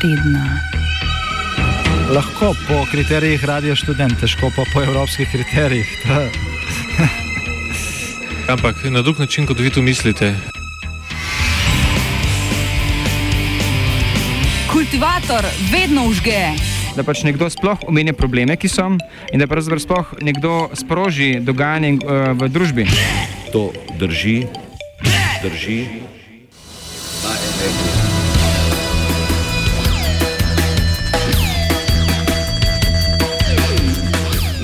tedna. Lahko po kriterijih radio študent, težko pa po evropskih kriterijih. Ampak na drug način, kot vi tu mislite. Kultivator vedno užge. Da pač nekdo sploh omenja probleme, ki so, in da pravzaprav sploh nekdo sproži dogajanje uh, v družbi. To drži, drži.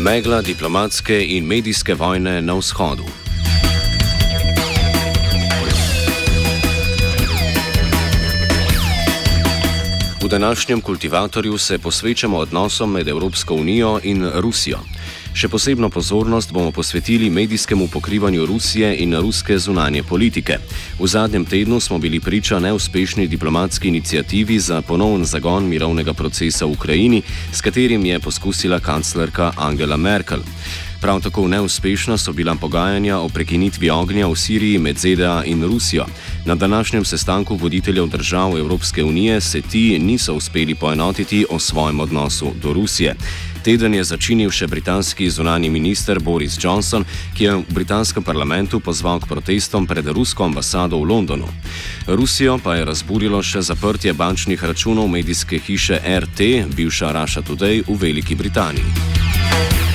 Megla diplomatske in medijske vojne na vzhodu. V današnjem kultivatorju se posvečamo odnosom med Evropsko unijo in Rusijo. Še posebno pozornost bomo posvetili medijskemu pokrivanju Rusije in ruske zunanje politike. V zadnjem tednu smo bili priča neuspešni diplomatski inicijativi za ponovn zagon mirovnega procesa v Ukrajini, s katerim je poskusila kanclerka Angela Merkel. Prav tako neuspešna so bila pogajanja o prekinitvi ognja v Siriji med ZDA in Rusijo. Na današnjem sestanku voditeljev držav Evropske unije se ti niso uspeli poenotiti o svojem odnosu do Rusije. Teden je začinil še britanski zunani minister Boris Johnson, ki je v britanskem parlamentu pozval k protestom pred rusko ambasado v Londonu. Rusijo pa je razburilo še zaprtje bančnih računov medijske hiše RT, bivša Russia Today v Veliki Britaniji.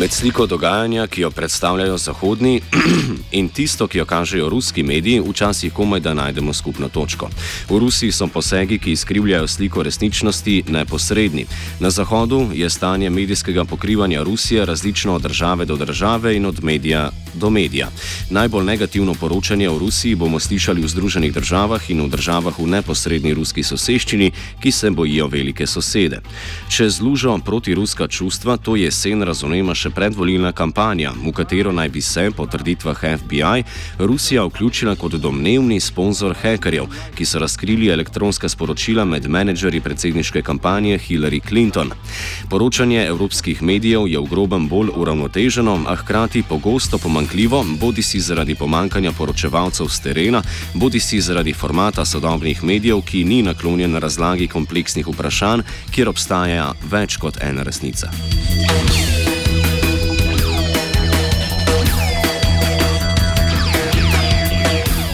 Med sliko dogajanja, ki jo predstavljajo zahodni in tisto, ki jo kažejo ruski mediji, včasih komaj da najdemo skupno točko. V Rusiji so posegi, ki izkrivljajo sliko resničnosti, neposredni. Na zahodu je stanje medijskega pokrivanja Rusije različno od države do države in od medija do medija. Najbolj negativno poročanje o Rusiji bomo slišali v Združenih državah in v državah v neposrednji ruski soseščini, ki se bojijo velike sosede. Če zlužo protiruska čustva, to jesen razumemo še predvolilna kampanja, v katero naj bi se, po trditvah FBI, Rusija vključila kot domnevni sponzor hekerjev, ki so razkrili elektronska sporočila med menedžerji predsedniške kampanje Hillary Clinton. Poročanje evropskih medijev je v grobem bolj uravnoteženo, a hkrati pogosto pomankljivo, bodi si zaradi pomankanja poročevalcev z terena, bodi si zaradi formata sodobnih medijev, ki ni naklonjen razlagi kompleksnih vprašanj, kjer obstaja več kot ena resnica.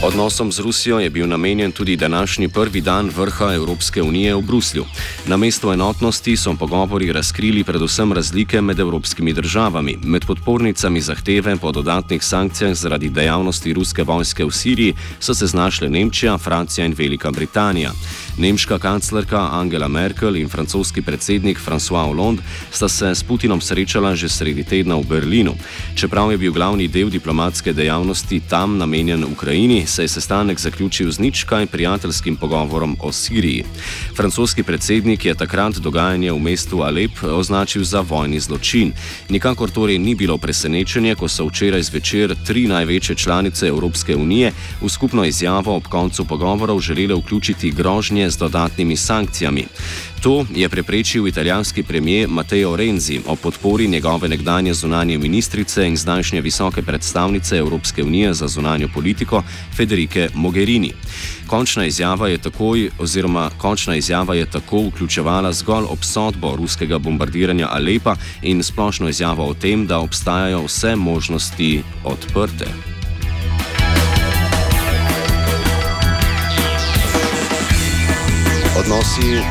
Odnosom z Rusijo je bil namenjen tudi današnji prvi dan vrha Evropske unije v Bruslju. Na mesto enotnosti so pogovori razkrili predvsem razlike med evropskimi državami. Med podpornicami zahteve po dodatnih sankcijah zaradi dejavnosti ruske vojske v Siriji so se znašle Nemčija, Francija in Velika Britanija. Nemška kanclerka Angela Merkel in francoski predsednik François Hollande sta se s Putinom srečala že sredi tedna v Berlinu. Čeprav je bil glavni del diplomatske dejavnosti tam namenjen Ukrajini, se je sestanek zaključil z nič kaj prijateljskim pogovorom o Siriji. Francoski predsednik je takrat dogajanje v mestu Alep označil za vojni zločin. Nikakor torej ni bilo presenečenje, ko so včeraj zvečer tri največje članice Evropske unije v skupno izjavo ob koncu pogovorov želele vključiti grožnje z dodatnimi sankcijami. To je preprečil italijanski premijer Matteo Renzi o podpori njegove nekdanje zunanje ministrice in zdajšnje visoke predstavnice Evropske unije za zunanjo politiko Federike Mogherini. Končna izjava je takoj, oziroma končna izjava je tako vključevala zgolj obsodbo ruskega bombardiranja Alepa in splošno izjavo o tem, da obstajajo vse možnosti odprte. Odnosi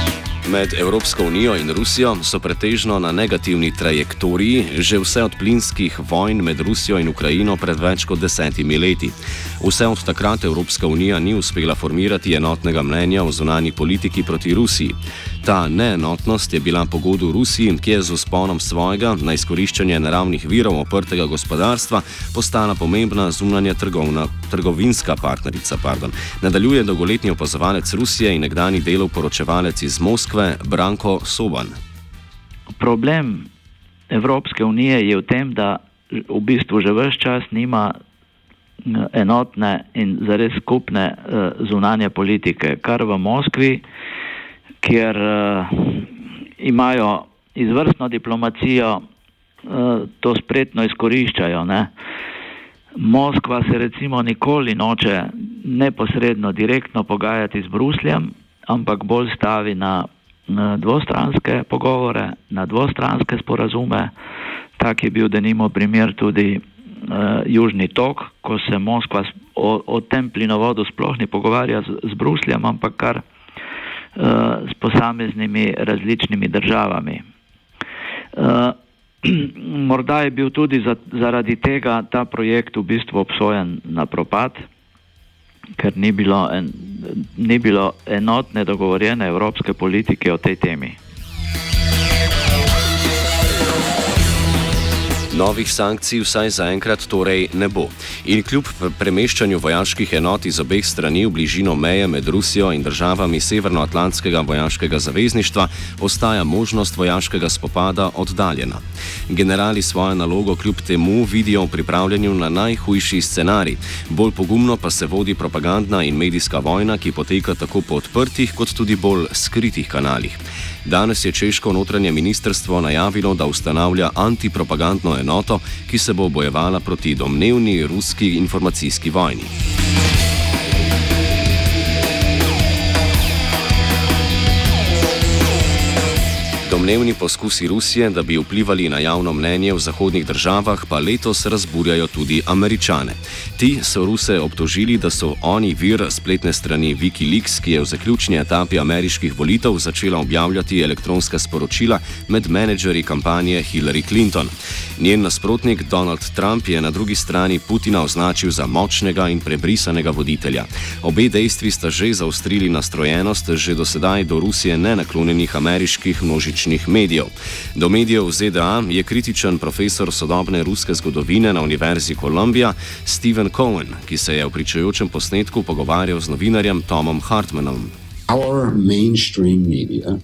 med Evropsko unijo in Rusijo so pretežno na negativni trajektoriji že vse od plinskih vojn med Rusijo in Ukrajino pred več kot desetimi leti. Vse od takrat Evropska unija ni uspela formirati enotnega mnenja o zunani politiki proti Rusiji. Ta neenotnost je bila pogodu Rusiji, ki je z usponom svojega na izkoriščanje naravnih virov oprtega gospodarstva postala pomembna zunanja trgovna, trgovinska partnerica. Pardon. Nadaljuje dolgoletni opazovalec Rusije in nekdani delov poročevalec iz Moskve Branko Soban. Problem Evropske unije je v tem, da v bistvu že vse čas nima enotne in zares skupne uh, zunanje politike, kar v Moskvi, kjer uh, imajo izvrstno diplomacijo, uh, to spretno izkoriščajo. Ne? Moskva se recimo nikoli noče neposredno, direktno pogajati z Brusljem, ampak bolj stavi na, na dvostranske pogovore, na dvostranske sporazume. Tak je bil denimo primer tudi uh, Južni tok, ko se Moskva o, o tem plinovodu sploh ne pogovarja z, z Brusljem, ampak kar s posameznimi različnimi državami. Uh, morda je bil tudi za, zaradi tega ta projekt v bistvu obsojen na propad, ker ni bilo, en, ni bilo enotne dogovorjene evropske politike o tej temi. Novih sankcij vsaj zaenkrat torej ne bo. In kljub premeščanju vojaških enot iz obeh strani v bližino meje med Rusijo in državami Severnoatlantskega vojaškega zavezništva, ostaja možnost vojaškega spopada oddaljena. Generali svojo nalogo kljub temu vidijo v pripravljanju na najhujši scenarij. Bolj pogumno pa se vodi propagandna in medijska vojna, ki poteka tako po odprtih kot tudi bolj skritih kanalih. Danes je češko notranje ministrstvo najavilo, da ustanavlja antipropagandno enoto enoto, ki se bo bojevala proti domnevni ruski informacijski vojni. Domnevni poskusi Rusije, da bi vplivali na javno mnenje v zahodnih državah, pa letos razburjajo tudi američane. Ti so Ruse obtožili, da so oni vir spletne strani Wikileaks, ki je v zaključni etapi ameriških volitev začela objavljati elektronska sporočila med menedžerji kampanje Hillary Clinton. Njen nasprotnik Donald Trump je na drugi strani Putina označil za močnega in prebrisanega voditelja. Obe dejstvi sta že zaustrili nastrojenost že do sedaj do Rusije nenaklonjenih ameriških množičnih političnih medijev. Do medijev ZDA je kritičen profesor sodobne ruske zgodovine na Univerzi Columbia Steven Cohen, ki se je v pričajočem posnetku pogovarjal z novinarjem Tomom Hartmanom. Our mainstream media,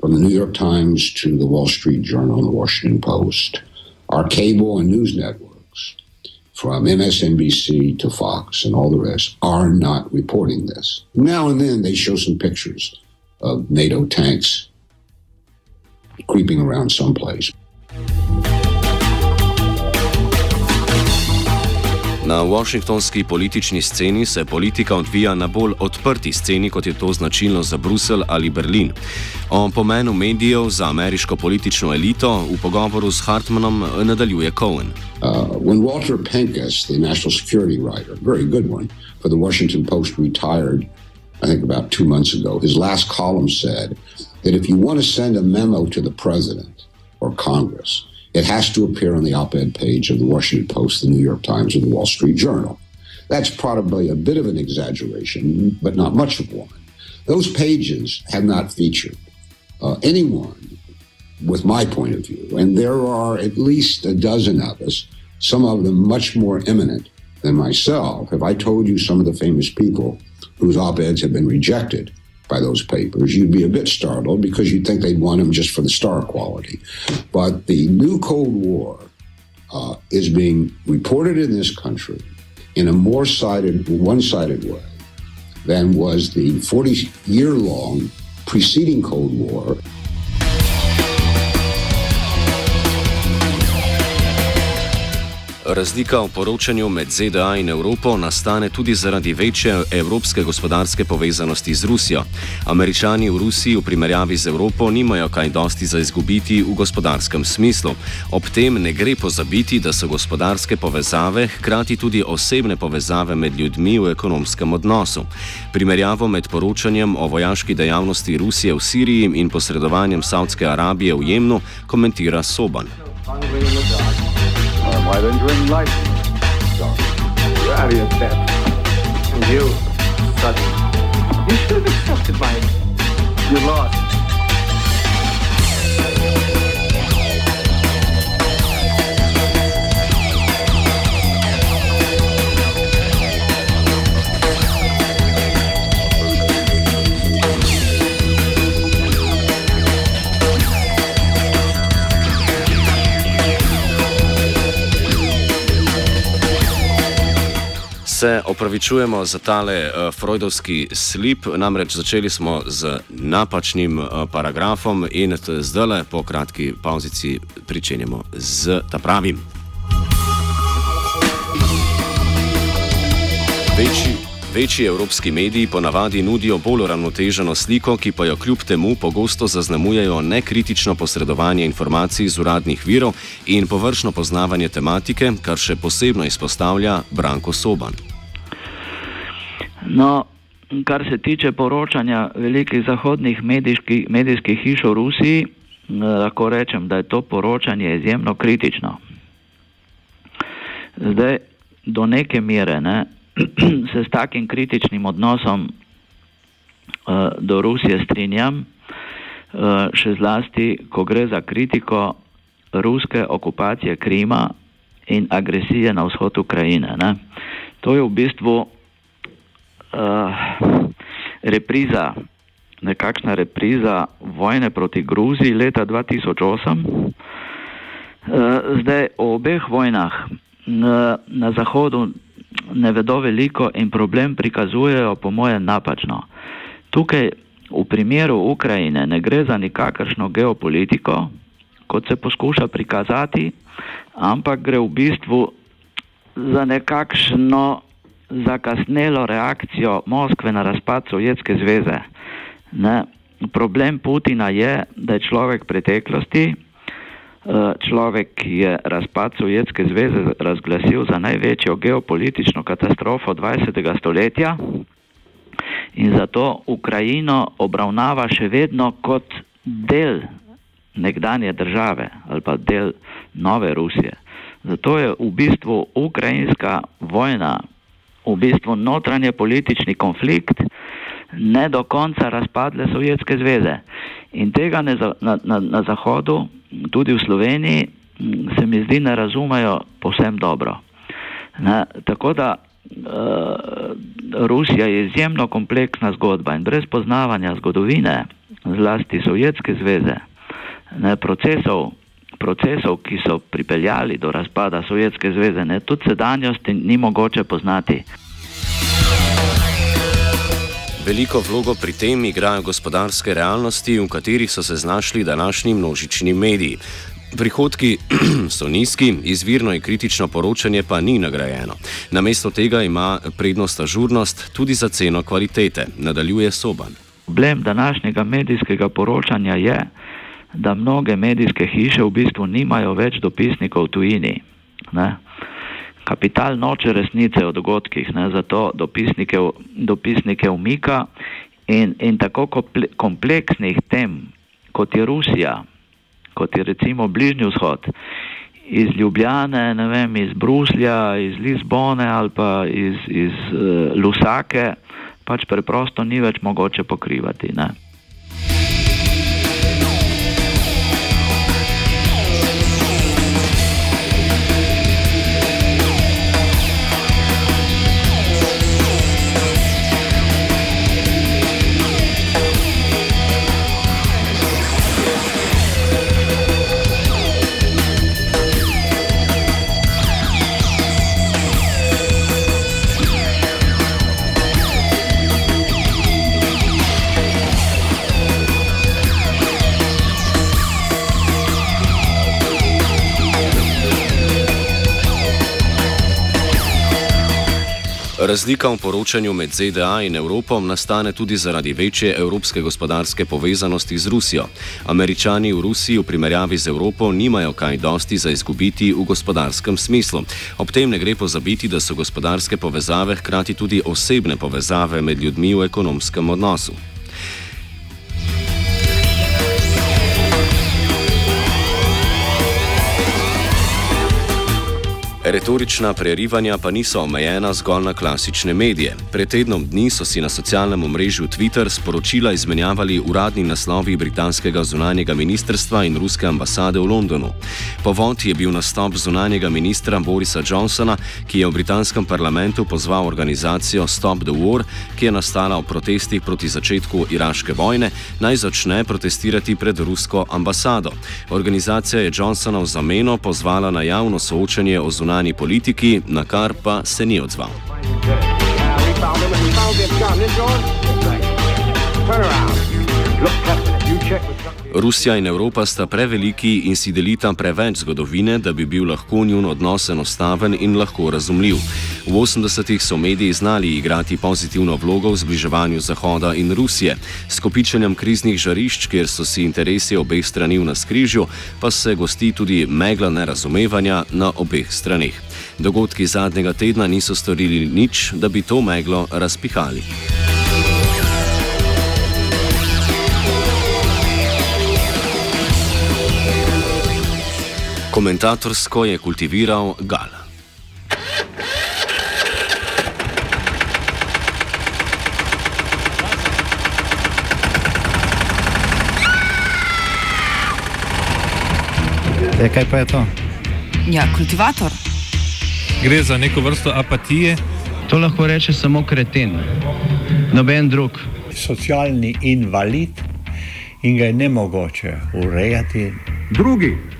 from the New York Times to the Wall Street Journal and the Washington Post, our cable and news networks, from MSNBC to Fox and all the rest, are not reporting this. Now and then they show some pictures of NATO tanks creeping around someplace. Na washingtonski politični sceni se politika odvija na bolj odprti sceni, kot je to značilno za Bruselj ali Berlin. O pomenu medijev za ameriško politično elito v pogovoru s Hartmanom nadaljuje Cohen. Uh, when Walter Pincus, the national security writer, very good one, for the Washington Post retired, I think about two months ago, his last column said, that if you want to send a memo to the president or Congress, it has to appear on the op ed page of the Washington Post, the New York Times, or the Wall Street Journal. That's probably a bit of an exaggeration, but not much of one. Those pages have not featured uh, anyone with my point of view, and there are at least a dozen of us, some of them much more eminent than myself. If I told you some of the famous people whose op eds have been rejected, by those papers, you'd be a bit startled because you'd think they'd want them just for the star quality. But the new Cold War uh, is being reported in this country in a more sided, one sided way than was the 40 year long preceding Cold War. Razlika v poročanju med ZDA in Evropo nastane tudi zaradi večje evropske gospodarske povezanosti z Rusijo. Američani v Rusiji v primerjavi z Evropo nimajo kaj dosti za izgubiti v gospodarskem smislu. Ob tem ne gre pozabiti, da so gospodarske povezave hkrati tudi osebne povezave med ljudmi v ekonomskem odnosu. Primerjavo med poročanjem o vojaški dejavnosti Rusije v Siriji in posredovanjem Saudske Arabije v Jemnu komentira Soban. while enjoying life. Sorry, you're out of your depth. And you, sudden, you should have accepted my... You lost. Se opravičujemo za tale uh, freudovski slip, namreč začeli smo z napačnim uh, paragrafom in zdaj le po kratki pauzici pričenjamo z ta pravim. Večji, večji evropski mediji ponavadi nudijo bolj uravnoteženo sliko, ki pa jo kljub temu pogosto zaznamujejo nekritično posredovanje informacij iz uradnih virov in površno poznavanje tematike, kar še posebno izpostavlja Branko Soban. No, kar se tiče poročanja velikih zahodnih medijskih, medijskih hiš v Rusiji, lahko rečem, da je to poročanje izjemno kritično. Zdaj, do neke mere ne, se s takim kritičnim odnosom uh, do Rusije strinjam, uh, še zlasti, ko gre za kritiko ruske okupacije Krima in agresije na vzhod Ukrajine. Ne. To je v bistvu uh, repriza, nekakšna repriza vojne proti Gruziji leta 2008. Uh, zdaj, o obeh vojnah na, na Zahodu ne vedo veliko in problem prikazujejo, po mojem, napačno. Tukaj v primeru Ukrajine ne gre za nikakršno geopolitiko, kot se poskuša prikazati, ampak gre v bistvu za nekakšno zakasnelo reakcijo Moskve na razpad Sovjetske zveze. Ne? Problem Putina je, da je človek preteklosti, človek, ki je razpad Sovjetske zveze razglasil za največjo geopolitično katastrofo 20. stoletja in zato Ukrajino obravnava še vedno kot del nekdanje države ali pa del nove Rusije. Zato je v bistvu ukrajinska vojna v bistvu notranje politični konflikt ne do konca razpadle Sovjetske zveze. In tega ne na, na, na Zahodu, tudi v Sloveniji, se mi zdi, ne razumejo posem dobro. Ne, tako da uh, Rusija je izjemno kompleksna zgodba in brez poznavanja zgodovine, zlasti Sovjetske zveze, ne, procesov, procesov, ki so pripeljali do razpada Sovjetske zveze, ne, tudi sedanjosti ni mogoče poznati. Veliko vlogo pri tem igrajo gospodarske realnosti, v katerih so se znašli današnji množični mediji. Prihodki so nizki, izvirno in kritično poročanje pa ni nagrajeno. Namesto tega ima prednost ažurnost tudi za ceno kvalitete, nadaljuje Soban. Problem današnjega medijskega poročanja je, da mnoge medijske hiše v bistvu nimajo več dopisnikov v tujini. Ne? Kapital noče resnice o dogodkih, ne? zato dopisnike, dopisnike umika in, in tako kompleksnih tem, kot je Rusija, kot je recimo Bližnji vzhod, iz Ljubljane, ne vem, iz Bruslja, iz Lizbone ali pa iz, iz uh, Lusake, pač preprosto ni več mogoče pokrivati. Ne? Razlika v poročanju med ZDA in Evropo nastane tudi zaradi večje evropske gospodarske povezanosti z Rusijo. Američani v Rusiji v primerjavi z Evropo nimajo kaj dosti za izgubiti v gospodarskem smislu. Ob tem ne gre pozabiti, da so gospodarske povezave hkrati tudi osebne povezave med ljudmi v ekonomskem odnosu. Retorična prerivanja pa niso omejena zgolj na klasične medije. Pred tednom dni so si na socialnem omrežju Twitter sporočila izmenjavali uradni naslovi britanskega zunanjega ministrstva in ruske ambasade v Londonu. Povod je bil nastop zunanjega ministra Borisa Johnsona, ki je v britanskem parlamentu pozval organizacijo Stop the War, ki je nastala v protestih proti začetku iraške vojne, naj začne protestirati pred rusko ambasado. Organizacija je Johnsona v zameno pozvala na javno soočanje o zunanjem zunani politiki, na kar pa se ni odzval. Rusija in Evropa sta preveliki in si delita preveč zgodovine, da bi bil lahko njun odnos enostaven in lahko razumljiv. V 80-ih so mediji znali igrati pozitivno vlogo v zbliževanju Zahoda in Rusije. S kopičenjem kriznih žarišč, kjer so si interesi obeh strani v naskrižju, pa se gosti tudi megla nerazumevanja na obeh straneh. Dogodki zadnjega tedna niso storili nič, da bi to meglo razpihali. Komentatorsko je kultiviral Gal. E, kaj pa je to? Ja, kultivator. Gre za neko vrsto apatije. To lahko reče samo kreten, noben drug. Socialni invalid in ga je ne mogoče urejati. Drugi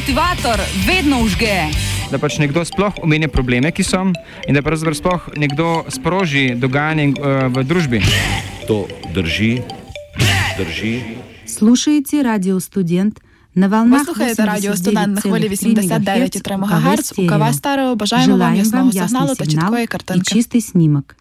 Kultivator vedno užge. Da pač nekdo sploh omenja probleme, ki so, in da pravzaprav sploh nekdo sproži dogajanje uh, v družbi. To drži, drži. Слушаете радио «Студент» на волнах Послухайте радіо «Студент» на хвилі 89,3 89,3 МГц. У КВ Старого бажаємо вам Желаем ясного вам сигналу ясный та сигнал чіткої и картинки. чистый снимок.